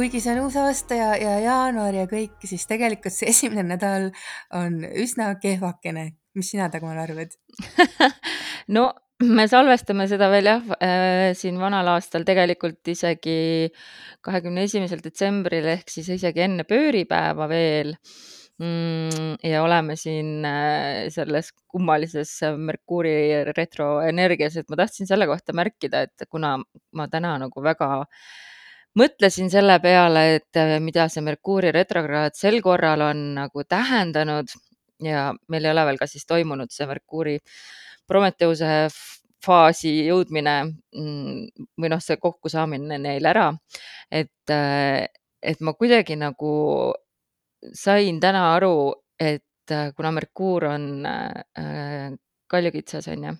kuigi see on uus aasta ja, ja jaanuar ja kõik, siis tegelikult see esimene nädal on üsna kehvakene. mis sina, Dagmar, arvad no me salvestame seda veel jah äh,, siin vanal aastal tegelikult isegi kahekümne esimesel detsembril ehk siis isegi enne pööripäeva veel mm,. ja oleme siin äh, selles kummalises Merkuuri retroenergias, et ma tahtsin selle kohta märkida, et kuna ma täna nagu väga mõtlesin selle peale, et äh, mida see Merkuuri retrokraad sel korral on nagu tähendanud ja meil ei ole veel ka siis toimunud see Merkuuri Prometheuse faasi jõudmine mm, või noh, see kokkusaamine neil ära. et, äh, et ma kuidagi nagu sain täna aru, et äh, kuna Merkuur on äh, kaljukitsas, on ju,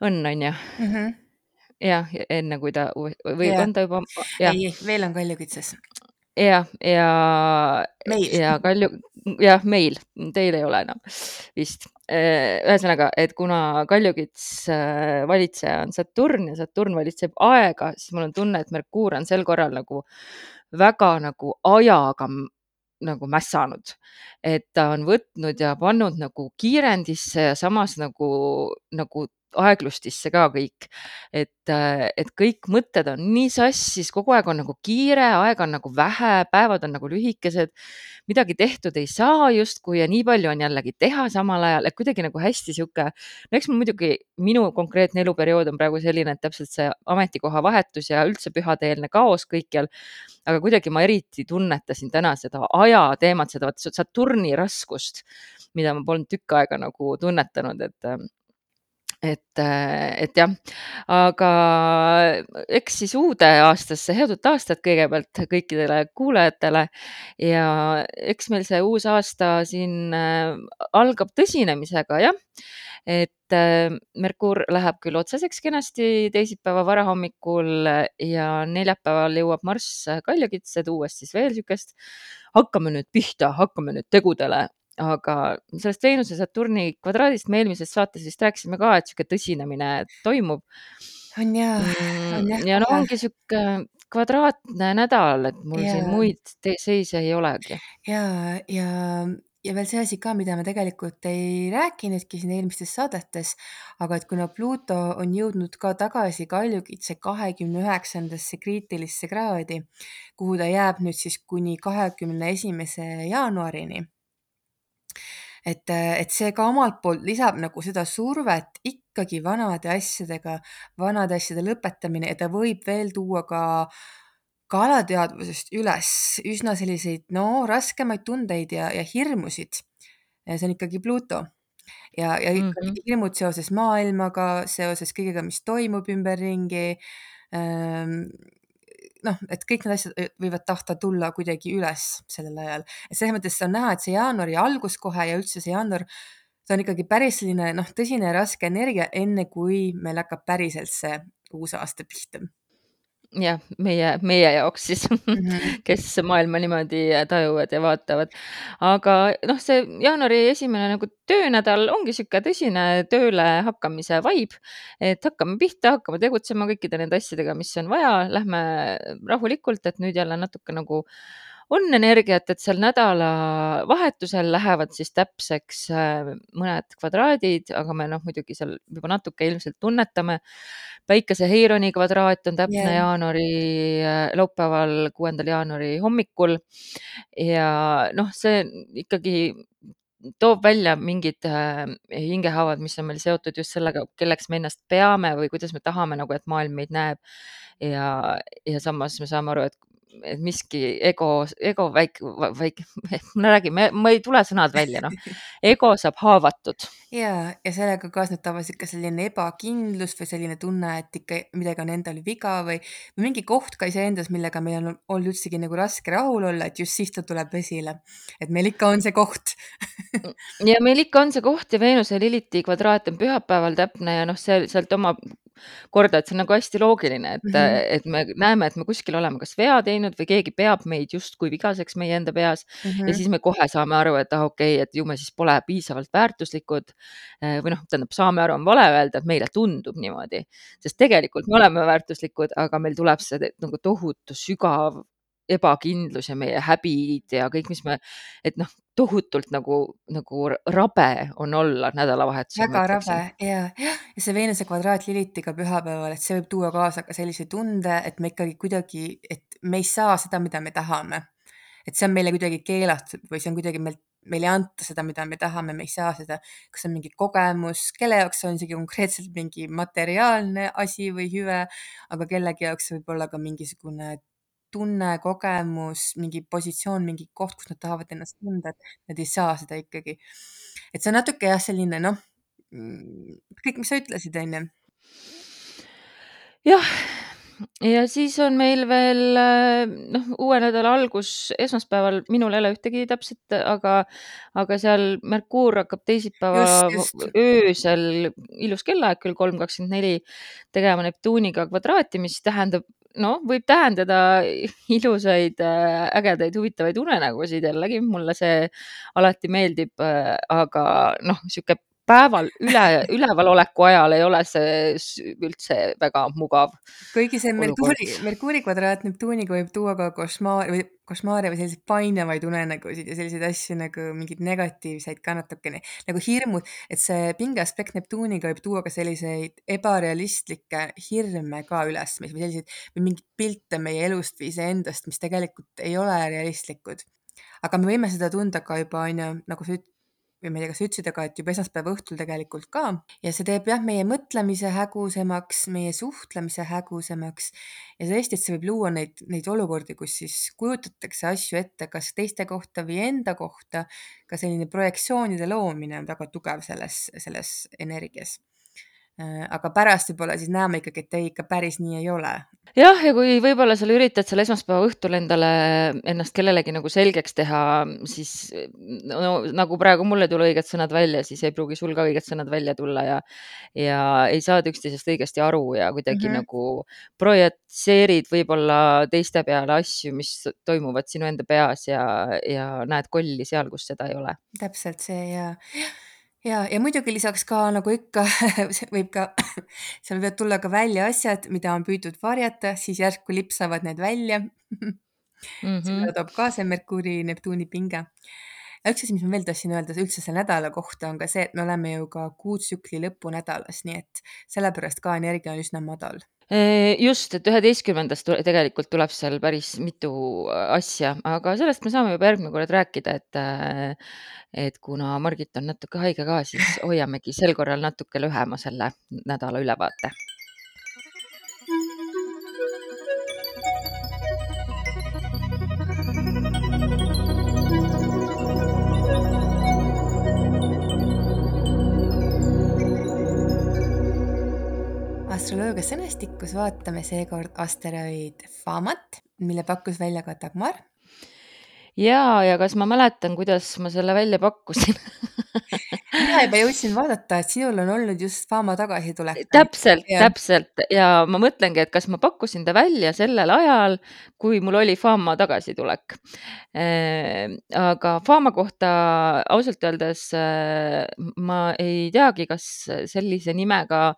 on, on ju mm? -hmm. Jah, enne kui ta või ja. on ta juba? ei, veel on kaljukitsas. jah, ja, meil. ja kalju, jah, meil, teil ei ole enam vist. ühesõnaga, et kuna kaljukits valitseja on Saturn ja Saturn valitseb aega, siis mul on tunne, et Merkuur on sel korral nagu väga nagu ajaga nagu mässanud, et ta on võtnud ja pannud nagu kiirendisse ja samas nagu, nagu aeglustisse ka kõik. et, et kõik mõtted on nii sassis, kogu aeg on nagu kiire, aega on nagu vähe, päevad on nagu lühikesed, midagi tehtud ei saa justkui ja nii palju on jällegi teha samal ajal, et kuidagi nagu hästi sihuke, no eks mul muidugi minu konkreetne eluperiood on praegu selline, et täpselt see ametikoha vahetus ja üldse pühadeelne kaos kõikjal. aga kuidagi ma eriti tunnetasin täna seda aja teemat, seda Saturni raskust, mida ma polnud tükk aega nagu tunnetanud, et et, et jah, aga eks siis uude aastasse head uut aastat kõigepealt kõikidele kuulajatele. Ja eks meil see uus aasta siin äh, algab tõsinemisega jah, et äh, Merkuur läheb küll otseseks kenasti teisipäeva varahommikul ja neljapäeval jõuab Marss kaljukitse, tuues siis veel niisugust hakkame nüüd pihta, hakkame nüüd tegudele aga sellest Veenuse Saturni kvadraadist me eelmises saates vist rääkisime ka, et sihuke tõsinemine toimub. on ja, on jah. Mm, ja no ongi sihuke kvadraatne nädal, et mul ja. siin muid seise ei olegi. ja, ja, ja veel see asi ka, mida me tegelikult ei rääkinudki siin eelmistes saadetes, aga et kuna Pluto on jõudnud ka tagasi kaljukitse kahekümne üheksandasse kriitilisse kraadi, kuhu ta jääb nüüd siis kuni kahekümne esimese jaanuarini et, et see ka omalt poolt lisab nagu seda survet ikkagi vanade asjadega, vanade asjade lõpetamine ja ta võib veel tuua ka, ka alateadvusest üles üsna selliseid no raskemaid tundeid ja, ja hirmusid. see on ikkagi Pluto ja, ja ikka mm -hmm. hirmud seoses maailmaga, seoses kõigega, mis toimub ümberringi ähm, noh, et kõik need asjad võivad tahta tulla kuidagi üles sellel ajal. et selles mõttes on näha, et see jaanuari algus kohe ja üldse see jaanuar, see on ikkagi päris selline noh, tõsine ja raske energia, enne kui meil hakkab päriselt see uus aasta pihta jah, meie, meie jaoks siis -hmm. kes maailma niimoodi tajuvad ja vaatavad. aga noh, see jaanuari esimene nagu töönädal ongi sihuke tõsine tööle hakkamise vibe, et hakkame pihta, hakkame tegutsema kõikide nende asjadega, mis on vaja, lähme rahulikult, et nüüd jälle natuke nagu on energiat, et seal nädalavahetusel lähevad siis täpseks äh, mõned kvadraadid, aga me noh, muidugi seal juba natuke ilmselt tunnetame päikese Heironi kvadraat on täpne yeah. jaanuari, äh, laupäeval, kuuendal jaanuari hommikul. ja noh, see ikkagi toob välja mingid äh, hingehaavad, mis on meil seotud just sellega, kelleks me ennast peame või kuidas me tahame nagu, et maailm meid näeb. ja, ja samas me saame aru, et et miski ego, ego väike, väike, ma räägin, ma ei tule sõnad välja, noh. ego saab haavatud. ja, ja sellega kaasneb tavaliselt ka selline ebakindlus või selline tunne, et ikka midagi on endal viga või, või mingi koht ka iseendas, millega meil on olnud üldsegi nagu raske rahul olla, et just siis ta tuleb esile. et meil ikka on see koht ja meil ikka on see koht ja Veenuse Liliti kvadraat on pühapäeval täpne ja noh, see sealt oma korda, et see on nagu hästi loogiline, et mm, -hmm. et me näeme, et me kuskil oleme kas vea teinud või keegi peab meid justkui vigaseks meie enda peas Mm ja -hmm. siis me kohe saame aru, et ah, okei okay,, et ju me siis pole piisavalt väärtuslikud või noh, tähendab, saame aru, on vale öelda, et meile tundub niimoodi, sest tegelikult me oleme väärtuslikud, aga meil tuleb see nagu tohutu sügav ebakindlus ja meie häbid ja kõik, mis me, et noh, tohutult nagu, nagu rabe on olla nädalavahetusel, väga rabe ja, ja see Veenuse kvadraat Lilitiga pühapäeval, et see võib tuua kaasa ka sellise tunde, et me ikkagi kuidagi, et me ei saa seda, mida me tahame. et see on meile kuidagi keelatud või see on kuidagi meil, meile ei anta seda, mida me tahame, me ei saa seda. kas see on mingi kogemus, kelle jaoks on isegi konkreetselt mingi materiaalne asi või hüve, aga kellegi jaoks võib olla ka mingisugune tunne, kogemus, mingi positsioon, mingi koht, kus nad tahavad ennast tunda, et nad ei saa seda ikkagi. et see on natuke jah, selline noh, kõik, mis sa ütlesid, on ju. jah, ja siis on meil veel noh, uue nädala algus esmaspäeval, minul ei ole ühtegi täpset, aga, aga seal Merkuur hakkab teisipäeva just, just. öösel, ilus kellaaeg küll kolm kakskümmend neli, tegema Neptuuniga kvadraati, mis tähendab noh, võib tähendada ilusaid, ägedaid, huvitavaid unenägusid jällegi, mulle see alati meeldib, aga noh, sihuke päeval üle, üleval oleku ajal ei ole see üldse väga mugav. kuigi see Merkuuri, Merkuuri kvadraat Neptuuniga võib tuua ka košmaar või košmaare või selliseid painavaid unenägusid ja selliseid asju nagu mingeid negatiivseid ka natukene nagu hirmud, et see pingeaspekt Neptuuniga võib tuua ka selliseid ebarealistlikke hirme ka üles või selliseid või mingeid pilte meie elust või iseendast, mis tegelikult ei ole realistlikud. aga me võime seda tunda ka juba onju, nagu sa üt-, või ma ei tea, kas sa ütlesid, aga et juba esmaspäeva õhtul tegelikult ka. Ja see teeb jah, meie mõtlemise hägusamaks, meie suhtlemise hägusamaks ja tõesti, et see võib luua neid, neid olukordi, kus siis kujutatakse asju ette, kas teiste kohta või enda kohta. ka selline projektsioonide loomine on väga tugev selles, selles energias aga pärast võib-olla siis näeme ikkagi, et ei, ikka päris nii ei ole. jah, ja kui võib-olla sa üritad seal esmaspäeva õhtul endale ennast kellelegi nagu selgeks teha, siis no nagu praegu mul ei tule õiged sõnad välja, siis ei pruugi sul ka õiged sõnad välja tulla ja ja ei saada üksteisest õigesti aru ja kuidagi mm -hmm. nagu projitseerid võib-olla teiste peale asju, mis toimuvad sinu enda peas ja, ja näed kolli seal, kus seda ei ole. täpselt see ja ja, ja muidugi lisaks ka nagu ikka võib ka, seal võivad tulla ka välja asjad, mida on püütud varjata, siis järsku lipsavad need välja mm. -hmm. seda toob kaasa Merkuuri, Neptuuni pinge. üks asi, mis ma veel tahtsin öelda üldse selle nädala kohta on ka see, et me oleme ju ka kuutsükli lõpunädalas, nii et sellepärast ka energia on üsna madal just, et üheteistkümnendast tegelikult tuleb seal päris mitu asja, aga sellest me saame juba järgmine kord rääkida, et et kuna Margit on natuke haige ka, siis hoiamegi sel korral natuke lühema selle nädala ülevaate. Astroloogia sõnastikus vaatame seekord asteroid Famat, mille pakkus välja ka Dagmar. ja, ja kas ma mäletan, kuidas ma selle välja pakkusin mina juba jõudsin vaadata, et sinul on olnud just Fama tagasitulek. täpselt, täpselt ja ma mõtlengi, et kas ma pakkusin ta välja sellel ajal, kui mul oli Fama tagasitulek. aga Fama kohta ausalt öeldes ma ei teagi, kas sellise nimega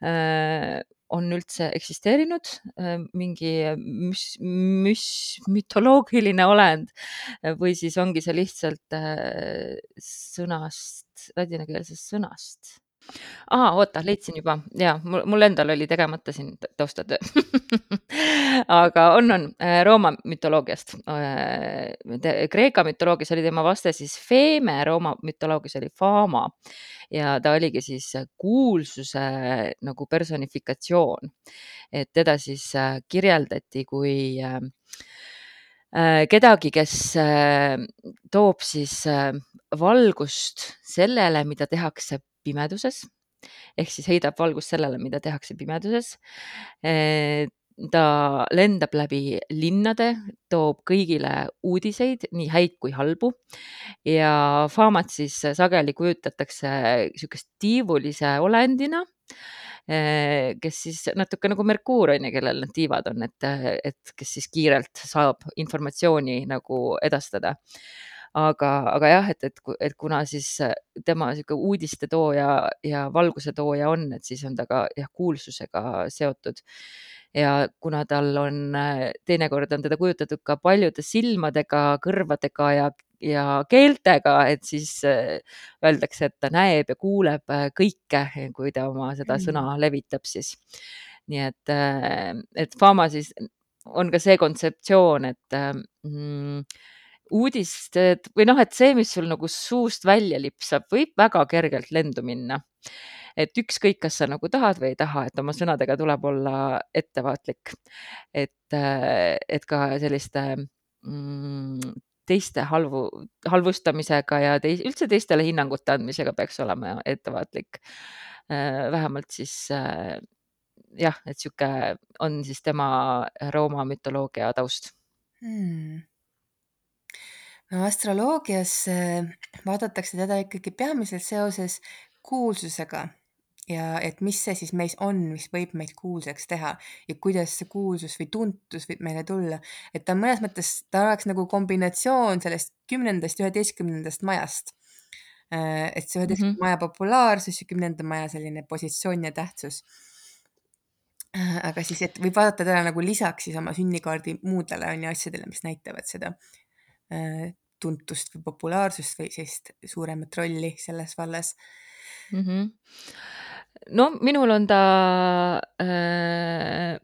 on üldse eksisteerinud mingi müs-, müs-, mütoloogiline olend? Või siis ongi see lihtsalt sõnast, ladinakeelsest sõnast aa, oota, leidsin juba ja mul, mul endal oli tegemata siin taustatöö aga on, on Rooma mütoloogiast. Kreeka mütoloogias oli tema vaste siis Feeme, Rooma mütoloogias oli Fama ja ta oligi siis kuulsuse nagu personifikatsioon. et teda siis kirjeldati kui kedagi, kes toob siis valgust sellele, mida tehakse pimeduses. Ehk siis heidab valgust sellele, mida tehakse pimeduses. ta lendab läbi linnade, toob kõigile uudiseid, nii häid kui halbu. Ja Famat siis sageli kujutatakse niisugust tiivulise olendina kes siis natuke nagu Merkuur on ju, kellel need tiivad on, et, et kes siis kiirelt saab informatsiooni nagu edastada aga, aga jah, et, et, et kuna siis tema sihuke uudistetooja ja valguse tooja on, et siis on ta ka jah, kuulsusega seotud ja kuna tal on, teinekord on teda kujutatud ka paljude silmadega, kõrvadega ja, ja keeltega, et siis öeldakse, et ta näeb ja kuuleb kõike, kui ta oma seda mm. sõna levitab siis. nii et, et Fama siis on ka see kontseptsioon, et mm, uudised või noh, et see, mis sul nagu suust välja lipsab, võib väga kergelt lendu minna. et ükskõik, kas sa nagu tahad või ei taha, et oma sõnadega tuleb olla ettevaatlik. et, et ka selliste mm, teiste halvu, halvustamisega ja teis, üldse teistele hinnangute andmisega peaks olema ettevaatlik. vähemalt siis jah, et sihuke on siis tema Rooma mütoloogia taust hmm no astroloogias äh, vaadatakse teda ikkagi peamiselt seoses kuulsusega ja et mis see siis meis on, mis võib meid kuulsaks teha ja kuidas see kuulsus või tuntus võib meile tulla. et ta mõnes mõttes, ta oleks nagu kombinatsioon sellest kümnendast üheteistkümnendast majast. Äh, et see üheteistkümnenda mm -hmm. maja populaarsus ja kümnenda maja selline positsioon ja tähtsus. Äh, aga siis, et võib vaadata teda nagu lisaks siis oma sünnikaardi muudele on ju asjadele, mis näitavad seda tuntust või populaarsust või sellist suuremat rolli selles vallas mm? -hmm. no minul on ta äh,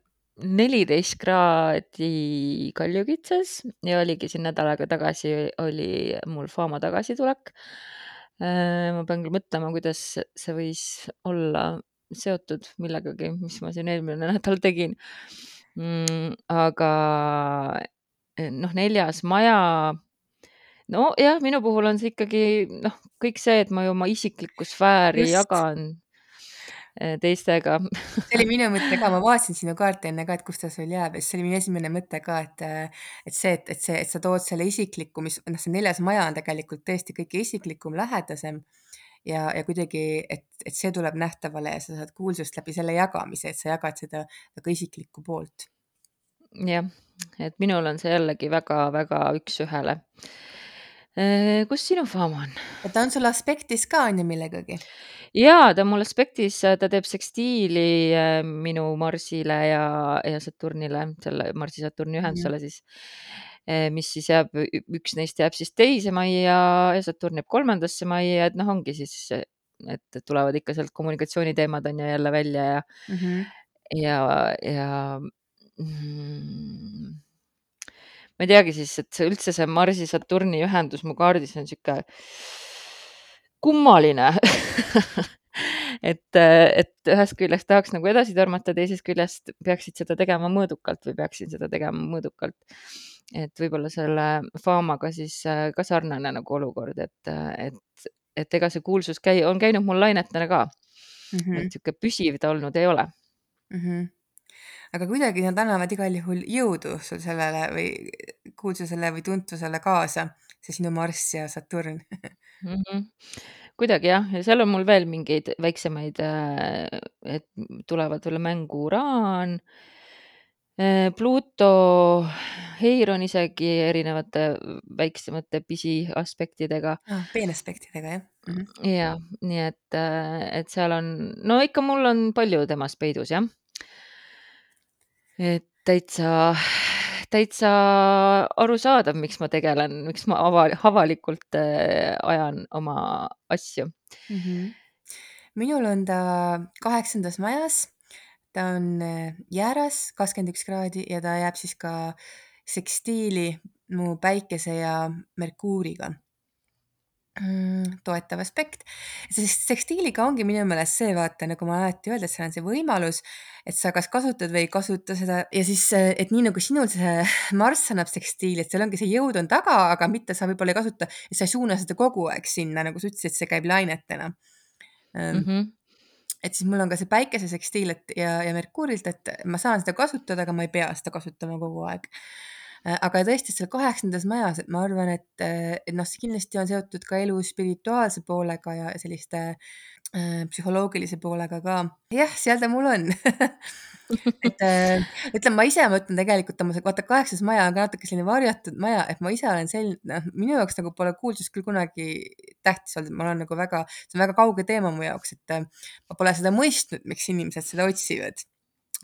neliteist kraadi kaljukitses ja oligi siin nädal aega tagasi oli mul Fama tagasitulek äh,. ma pean küll mõtlema, kuidas see võis olla seotud millegagi, mis ma siin eelmine nädal tegin mm,. aga noh, neljas maja nojah, minu puhul on see ikkagi noh, kõik see, et ma ju oma isiklikku sfääri Just. jagan eh, teistega see oli minu mõte ka, ma vaatasin sinu kaarti enne ka, et kus ta sul jääb ja siis see oli minu esimene mõte ka, et, et see, et, et see, et sa tood selle isikliku, mis noh, see neljas maja on tegelikult tõesti kõige isiklikum, lähedasem ja, ja kuidagi, et, et see tuleb nähtavale ja sa saad kuulsust läbi selle jagamise, et sa jagad seda väga isiklikku poolt. Jah, et minul on see jällegi väga-väga üks-ühele Äh, kus sinu faam on? ta on sul aspektis ka on ju millegagi? jaa, ta on mul aspektis, ta teeb sekstiili äh, minu Marsile ja, ja Saturnile, selle Marsi-Saturni ühendusele siis, äh, mis siis jääb, üks neist jääb siis teise majja ja Saturn jääb kolmandasse majja, et noh, ongi siis, et tulevad ikka sealt kommunikatsiooniteemad on ju jälle välja ja mm, -hmm. ja, ja mm, ma ei teagi siis, et see üldse see Marsi-Saturni ühendus mu kaardis on sihuke kummaline et, et ühest küljest tahaks nagu edasi tormata, teisest küljest peaksid seda tegema mõõdukalt või peaksin seda tegema mõõdukalt. et võib-olla selle Famaga siis äh, ka sarnane nagu olukord, et, et, et ega see kuulsus käi-, on käinud mul lainetena ka mm. -hmm. et sihuke püsiv ta olnud ei ole mm. -hmm aga kuidagi nad annavad igal juhul jõudu sul sellele või kuulsusele või tuntusele kaasa, see sinu Marss ja Saturn mm. -hmm. kuidagi jah, ja seal on mul veel mingeid väiksemaid, äh, et tulevad veel mängu Uraan, äh, Pluto, Heiron isegi erinevate väiksemate pisiaspektidega ah,. peenaspektidega jah mm -hmm.? ja nii et, äh, et seal on, no ikka mul on palju temast peidus jah et täitsa, täitsa arusaadav, miks ma tegelen, miks ma ava-, avalikult äh, ajan oma asju mm. -hmm. minul on ta kaheksandas majas, ta on äh, jääras kakskümmend üks kraadi ja ta jääb siis ka sekstiili mu päikese ja Merkuuriga toetav aspekt, sest tekstiiliga ongi minu meelest see, vaata, nagu ma alati öelda, et seal on see võimalus, et sa kas kasutad või ei kasuta seda ja siis, et nii nagu sinul see marss annab tekstiili, et seal ongi see jõud on taga, aga mitte sa võib-olla ei kasuta, sa ei suuna seda kogu aeg sinna, nagu sa ütlesid, see käib lainetena mm. -hmm. et siis mul on ka see päikese sekstiil, et ja, ja Merkuurilt, et ma saan seda kasutada, aga ma ei pea seda kasutama kogu aeg Äh, aga tõesti seal kaheksandas majas, et ma arvan, et, äh, et noh, see kindlasti on seotud ka elu spirituaalse poolega ja selliste äh, psühholoogilise poolega ka. jah, seal ta mul on et äh, ütleme, ma ise mõtlen tegelikult vaata kaheksas maja on ka natuke selline varjatud maja, et ma ise olen selline, noh, minu jaoks nagu pole kuulsus küll kunagi tähtis olnud, ma olen nagu väga, see on väga kauge teema mu jaoks, et äh, ma pole seda mõistnud, miks inimesed seda otsivad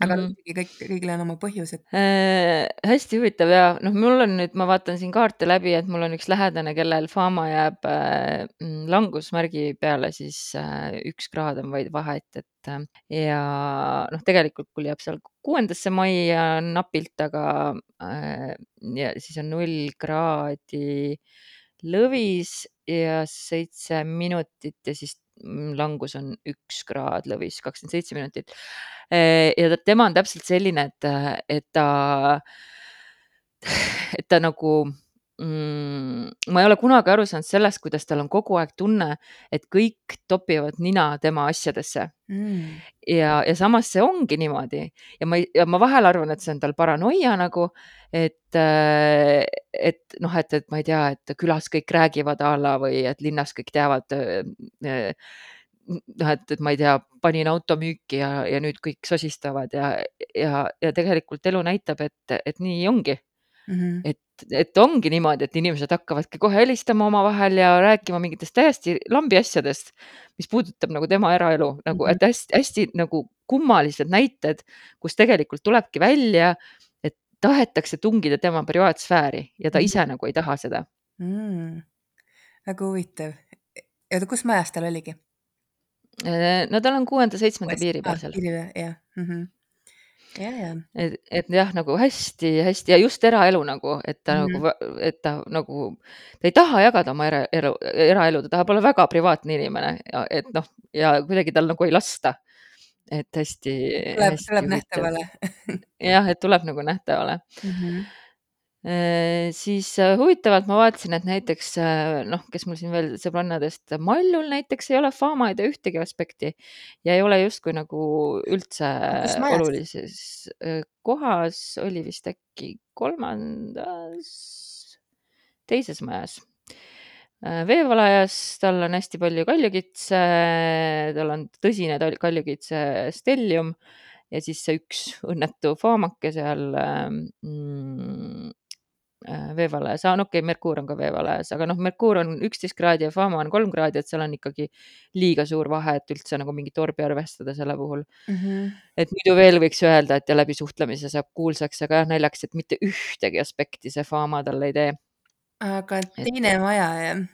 aga Mhm. muidugi kõik, kõigil on oma põhjused. Äh, hästi huvitav ja noh, mul on nüüd, ma vaatan siin kaarte läbi, et mul on üks lähedane, kellel Fama jääb äh, mm, langusmärgi peale, siis äh, üks kraad on vaid vahet, et äh, ja noh, tegelikult mul jääb seal kuuendasse majja napilt, aga äh, ja siis on null kraadi lõvis ja seitse minutit ja siis mm, langus on üks kraad lõvis, kakskümmend seitse minutit. Ja ta, tema on täpselt selline, et, et ta, et ta nagu mm,, ma ei ole kunagi aru saanud sellest, kuidas tal on kogu aeg tunne, et kõik topivad nina tema asjadesse mm.. ja, ja samas see ongi niimoodi ja ma, ja ma vahel arvan, et see on tal paranoia nagu, et, et noh, et, et ma ei tea, et külas kõik räägivad a la või et linnas kõik teavad noh, et, et ma ei tea, panin auto müüki ja, ja nüüd kõik sosistavad ja, ja, ja tegelikult elu näitab, et, et nii ongi mm. -hmm. et, et ongi niimoodi, et inimesed hakkavadki kohe helistama omavahel ja rääkima mingitest täiesti lambi asjadest, mis puudutab nagu tema eraelu nagu, et hästi-hästi nagu kummalised näited, kus tegelikult tulebki välja, et tahetakse tungida tema privaatsfääri ja ta -hmm. ise nagu ei taha seda mm.. väga huvitav. oota, kus majas tal oligi? Äh, no tal on kuuenda-seitsmenda piiri peal ah, seal. piiri peal, jah mm. -hmm. Ja, ja. et, et jah, nagu hästi-hästi ja just eraelu nagu, et ta mm -hmm. nagu, et ta nagu, ta ei taha jagada oma eraelu, eraelu, ta tahab olla väga privaatne inimene ja et noh, ja kuidagi tal nagu ei lasta. et hästi, tuleb, tuleb nähtavale jah, et tuleb nagu nähtavale mm. -hmm siis huvitavalt ma vaatasin, et näiteks noh, kes mul siin veel sõbrannadest, Maljul näiteks ei ole Fama ei tea ühtegi aspekti ja ei ole justkui nagu üldse olulises kohas, oli vist äkki kolmandas, teises majas. veevalajas tal on hästi palju kaljukitse, tal on tõsine kaljukitse stellium ja siis see üks õnnetu faamake seal mm, veevalajas, aa no okei okay,, Merkuur on ka veevalajas, aga noh, Merkuur on üksteist kraadi ja Fama on kolm kraadi, et seal on ikkagi liiga suur vahe, et üldse nagu mingit orbi arvestada selle puhul mm. -hmm. et muidu veel võiks öelda, et ja läbi suhtlemise saab kuulsaks, aga jah, naljaks, et mitte ühtegi aspekti see Fama talle ei tee. aga teine et... maja jah?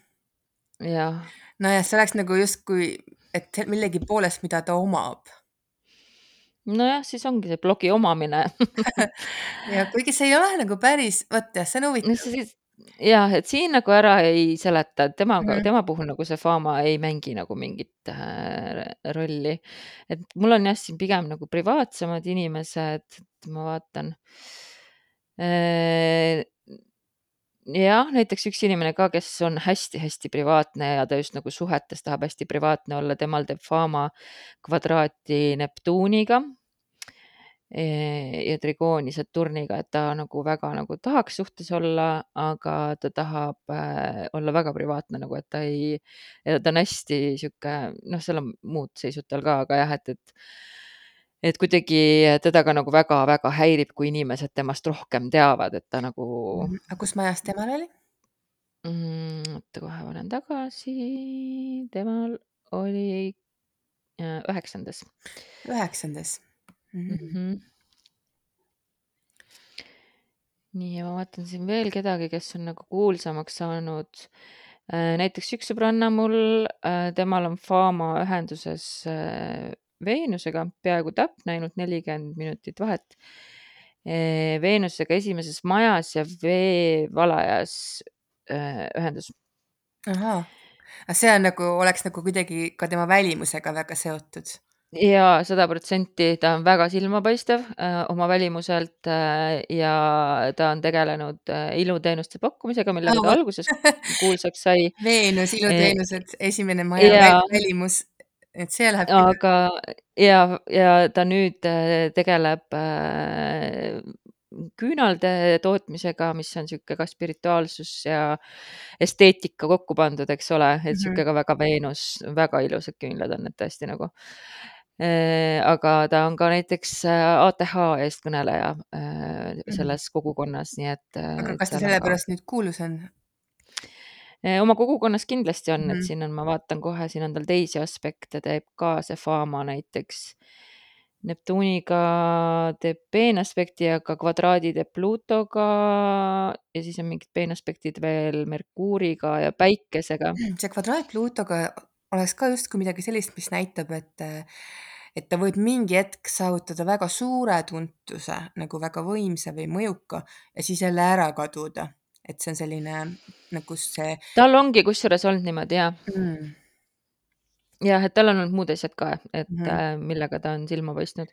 jah. nojah, see oleks nagu justkui, et millegi poolest, mida ta omab nojah, siis ongi see blogi omamine ja kuigi see ei ole nagu päris, vot jah, see on huvitav. jah, et siin nagu ära ei seleta, et temaga mm, -hmm. tema puhul nagu see Fama ei mängi nagu mingit äh, rolli. et mul on jah, siin pigem nagu privaatsemad inimesed, ma vaatan äh, jah, näiteks üks inimene ka, kes on hästi-hästi privaatne ja ta just nagu suhetes tahab hästi privaatne olla, temal teeb Fama kvadraati Neptuuniga ja trigooni Saturniga, et ta nagu väga nagu tahaks suhtes olla, aga ta tahab äh, olla väga privaatne nagu, et ta ei, ta on hästi sihuke, noh, seal on muud seisud tal ka, aga jah, et, et et kuidagi teda ka nagu väga-väga häirib, kui inimesed temast rohkem teavad, et ta nagu. aga kus majas temal oli mm,? oota, kohe panen tagasi. temal oli äh, üheksandas. üheksandas mm. -hmm. nii, ja ma vaatan siin veel kedagi, kes on nagu kuulsamaks saanud. näiteks üks sõbranna mul, temal on Fama ühenduses Veenusega, peaaegu täpne, ainult nelikümmend minutit vahet. Veenusega esimeses majas ja veevalajas ühendus. ahaa, see on nagu, oleks nagu kuidagi ka tema välimusega väga seotud ja sada protsenti, ta on väga silmapaistev äh, oma välimuselt äh, ja ta on tegelenud äh, iluteenuste pakkumisega, millega ta alguses kuulsaks sai. Veenus, iluteenused, esimene maja ja, välimus, et see läheb. aga ja, ja ta nüüd äh, tegeleb äh, küünalde tootmisega, mis on niisugune ka spirituaalsus ja esteetika kokku pandud, eks ole, et Mhm. niisugune ka väga Veenus, väga ilusad küünlad on need tõesti nagu. Aga ta on ka näiteks ATH eestkõneleja Mhm. selles kogukonnas, nii et, aga kas ta on ka sellepärast nüüd kuulus on? oma kogukonnas kindlasti on, et Mhm. siin on, ma vaatan kohe, siin on tal teisi aspekte, teeb ka see Fama näiteks. Neptuuniga teeb peenaspekti, aga kvadraadi teeb Pluutoga ja siis on mingid peenaspektid veel Merkuuriga ja Päikesega. see kvadraat Pluutoga oleks ka justkui midagi sellist, mis näitab, et et ta võib mingi hetk saavutada väga suure tuntuse, nagu väga võimsa või mõjuka ja siis jälle ära kaduda. et see on selline nagu see tal ongi kusjuures olnud niimoodi jah. mm. jah, et tal on olnud muud asjad ka, et Mhm. äh, millega ta on silma paistnud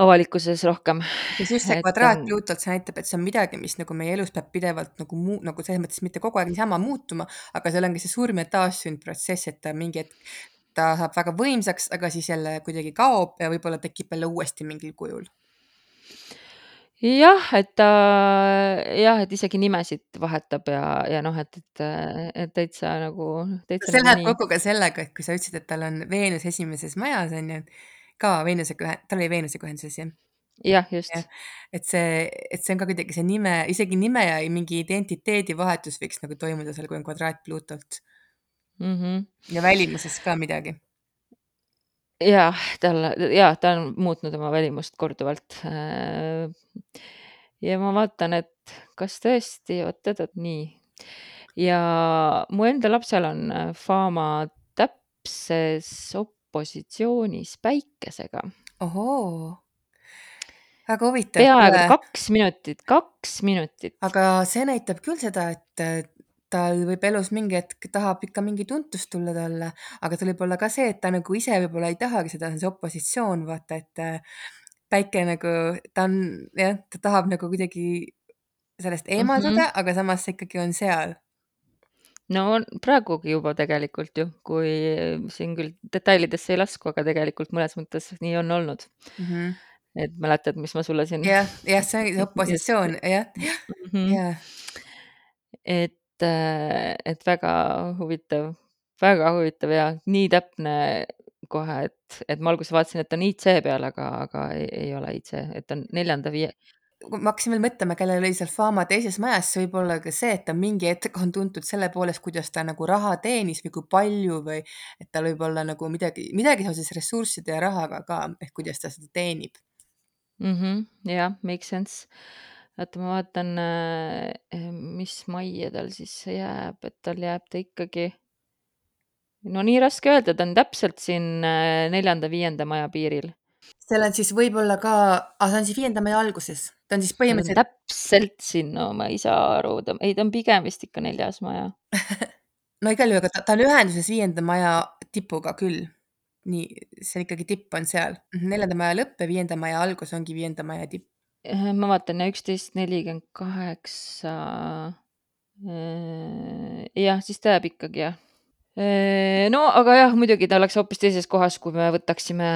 avalikkuses rohkem. kas just see kvadraat on, Pluutolt, see näitab, et see on midagi, mis nagu meie elus peab pidevalt nagu muu-, nagu selles mõttes mitte kogu aeg niisama muutuma, aga seal ongi see surm ja taassünd protsess, et ta mingi hetk, ta saab väga võimsaks, aga siis jälle kuidagi kaob ja võib-olla tekib jälle uuesti mingil kujul. jah, et ta jah, et isegi nimesid vahetab ja, ja noh, et, et, et täitsa nagu, see nagu läheb nii. kokku ka sellega, et kui sa ütlesid, et tal on Veenus esimeses majas on ju, ka Veenusega ühe, tal oli Veenusega ühenduses jah? jah, just. jah, et see, et see on ka kuidagi see nime, isegi nime ja mingi identiteedivahetus võiks nagu toimuda seal, kui on kvadraat Pluutolt mm. -hmm. ja välimuses ka midagi. jah, tal ja ta on muutnud oma välimust korduvalt. ja ma vaatan, et kas tõesti, oot-oot-oot, nii. ja mu enda lapsel on Fama täpses opositsioonis Päikesega. ohoo, väga huvitav. peaaegu kaks minutit, kaks minutit. aga see näitab küll seda, et tal võib elus mingi hetk, tahab ikka mingi tuntus tulla talle, aga tal võib olla ka see, et ta nagu ise võib-olla ei tahagi seda, see opositsioon, vaata, et päike nagu, ta on jah, ta tahab nagu kuidagi sellest eemalduda mm, -hmm. aga samas see ikkagi on seal. No praegugi juba tegelikult ju, kui siin küll detailidesse ei lasku, aga tegelikult mõnes mõttes nii on olnud mm. -hmm. et mäletad, mis ma sulle siin. jah, jah, see opositsioon, jah, jah. et, et väga huvitav, väga huvitav ja nii täpne kohe, et, et ma alguses vaatasin, et on IC peal, aga, aga ei, ei ole IC, et on neljanda viie. Ma hakkasin veel mõtlema, kellel oli seal Fama teises majas, see võib olla ka see, et ta mingi hetk on tuntud selle poolest, kuidas ta nagu raha teenis või kui palju või et tal võib olla nagu midagi, midagi seoses ressursside ja rahaga ka, ehk kuidas ta seda teenib mm. -hmm, jah, make sense oota, ma vaatan, mis majja tal siis jääb, et tal jääb ta ikkagi. no nii raske öelda, ta on täpselt siin neljanda-viienda maja piiril. Seal on siis võib-olla ka, see on siis viienda maja alguses, ta on siis põhimõtteliselt. täpselt siin, no ma ei saa aru, ta, ei, ta on pigem vist ikka neljas maja no igal juhul, aga ta, ta on ühenduses viienda maja tipuga küll. nii, see ikkagi tipp on seal, neljanda maja lõpp ja viienda maja algus ongi viienda maja tipp ma vaatan ja üksteist nelikümmend kaheksa. jah, siis ta jääb ikkagi jah. No aga jah, muidugi ta oleks hoopis teises kohas, kui me võtaksime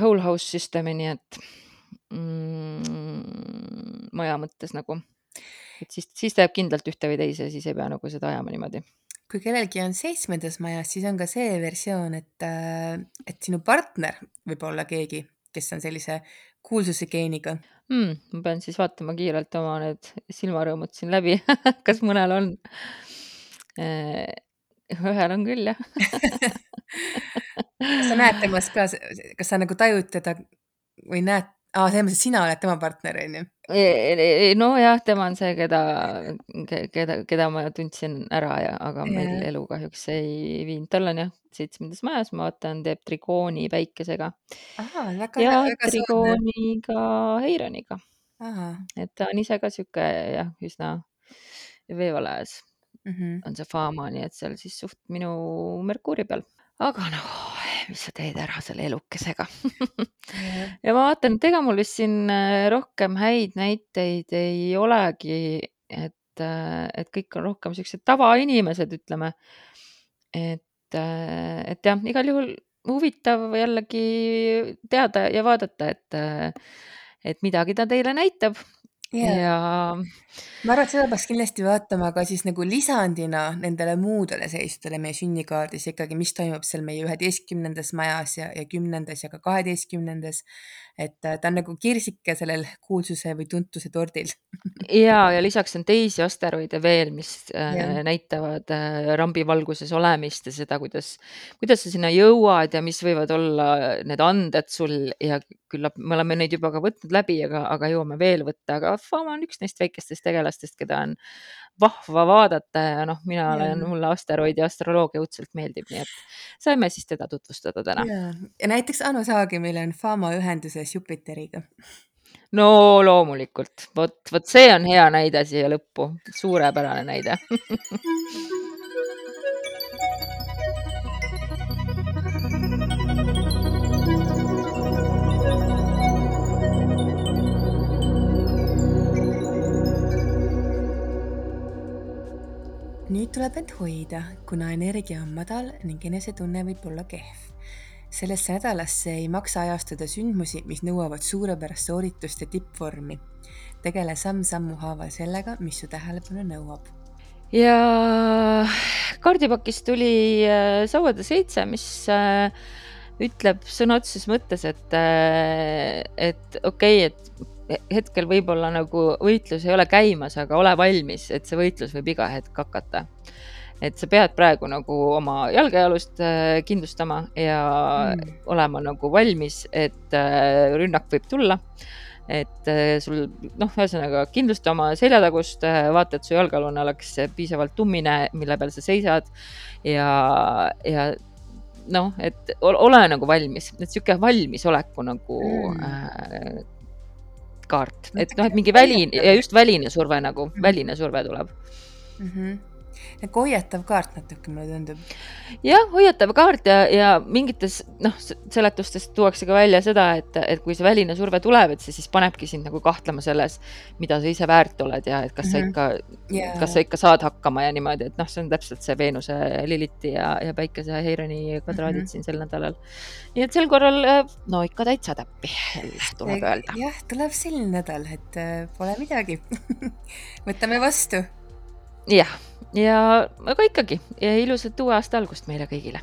whole house system'i, nii et mm, maja mõttes nagu, et siis, siis ta jääb kindlalt ühte või teise, siis ei pea nagu seda ajama niimoodi kui kellelgi on seitsmendas majas, siis on ka see versioon, et, et sinu partner võib olla keegi, kes on sellise kuulsuse geeniga mm,. ma pean siis vaatama kiirelt oma need silmarõõmud siin läbi kas mõnel on? Ühel on küll jah kas sa näed temas ka, kas sa nagu tajud teda või näed, aa, selles mõttes, et sina oled tema partner, on ju? nojah, tema on see, keda, keda, keda ma tundsin ära ja, aga meil yeah. elu kahjuks ei viinud, tal on jah, seitsmendas majas, ma vaatan, teeb trigooni päikesega. ja trigooniga Heironiga. et ta on ise ka sihuke jah, üsna veevalajas mm -hmm. on see Fama, nii et seal siis suht minu Merkuuri peal, aga noh mis sa teed ära selle elukesega ja ma vaatan, et ega mul vist siin rohkem häid näiteid ei olegi, et, et kõik on rohkem siuksed tavainimesed, ütleme. et, et jah, igal juhul huvitav jällegi teada ja vaadata, et, et midagi ta teile näitab Jaa. ja ma arvan, et seda peaks kindlasti vaatama ka siis nagu lisandina nendele muudele seisudele meie sünnikaardis ikkagi, mis toimub seal meie üheteistkümnendas majas ja, ja kümnendas ja ka kaheteistkümnendas. Et äh, ta on nagu kirsike sellel kuulsuse või tuntuse tordil. ja, ja lisaks on teisi asteroide veel, mis äh, Jah. näitavad äh, rambivalguses olemist ja seda, kuidas, kuidas sa sinna jõuad ja mis võivad olla need anded sul ja küllap me oleme neid juba ka võtnud läbi, aga, aga jõuame veel võtta, aga Fama on üks neist väikestest tegelastest, keda on vahva vaadata ja noh, mina olen, mulle asteroid ja astroloogia õudselt meeldib, nii et saime siis teda tutvustada täna. ja, ja näiteks Anu Saagimil on Fama ühenduses Jupiteriga. no loomulikult, vot, vot see on hea näide siia lõppu, suurepärane näide nüüd tuleb end hoida, kuna energia on madal ning enesetunne võib olla kehv. sellesse nädalasse ei maksa ajastada sündmusi, mis nõuavad suurepärast sooritust ja tippvormi. tegele samm-sammu haaval sellega, mis su tähelepanu nõuab. ja kaardipakist tuli äh, Sauade seitse, mis äh, ütleb sõna otseses mõttes, et, äh, et okei okay,, et hetkel võib-olla nagu võitlus ei ole käimas, aga ole valmis, et see võitlus võib iga hetk hakata. et sa pead praegu nagu oma jalgealust kindlustama ja mm. olema nagu valmis, et rünnak võib tulla et sul noh, ühesõnaga kindlusta oma seljatagust, vaata, et su jalgealune oleks piisavalt tummine, mille peal sa seisad ja, ja noh, et ole nagu valmis, et sihuke valmisoleku nagu mm. äh, kaart, et noh, et mingi väline ja just väline surve nagu -hmm. väline surve tuleb mm. -hmm nagu hoiatav kaart natuke, mulle tundub. jah, hoiatav kaart ja, ja mingites noh, seletustes tuuakse ka välja seda, et, et kui see väline surve tuleb, et see siis panebki sind nagu kahtlema selles, mida sa ise väärt oled ja et kas mm -hmm. sa ikka yeah., kas sa ikka saad hakkama ja niimoodi, et noh, see on täpselt see Veenuse, Liliti ja, ja Päikese ja Heironi kvadraadid mm -hmm. siin sel nädalal. nii et sel korral no ikka täitsa täppi tuleb öelda. jah, tuleb selline nädal, et äh, pole midagi võtame vastu jah, ja aga ikkagi ilusat uue aasta algust meile kõigile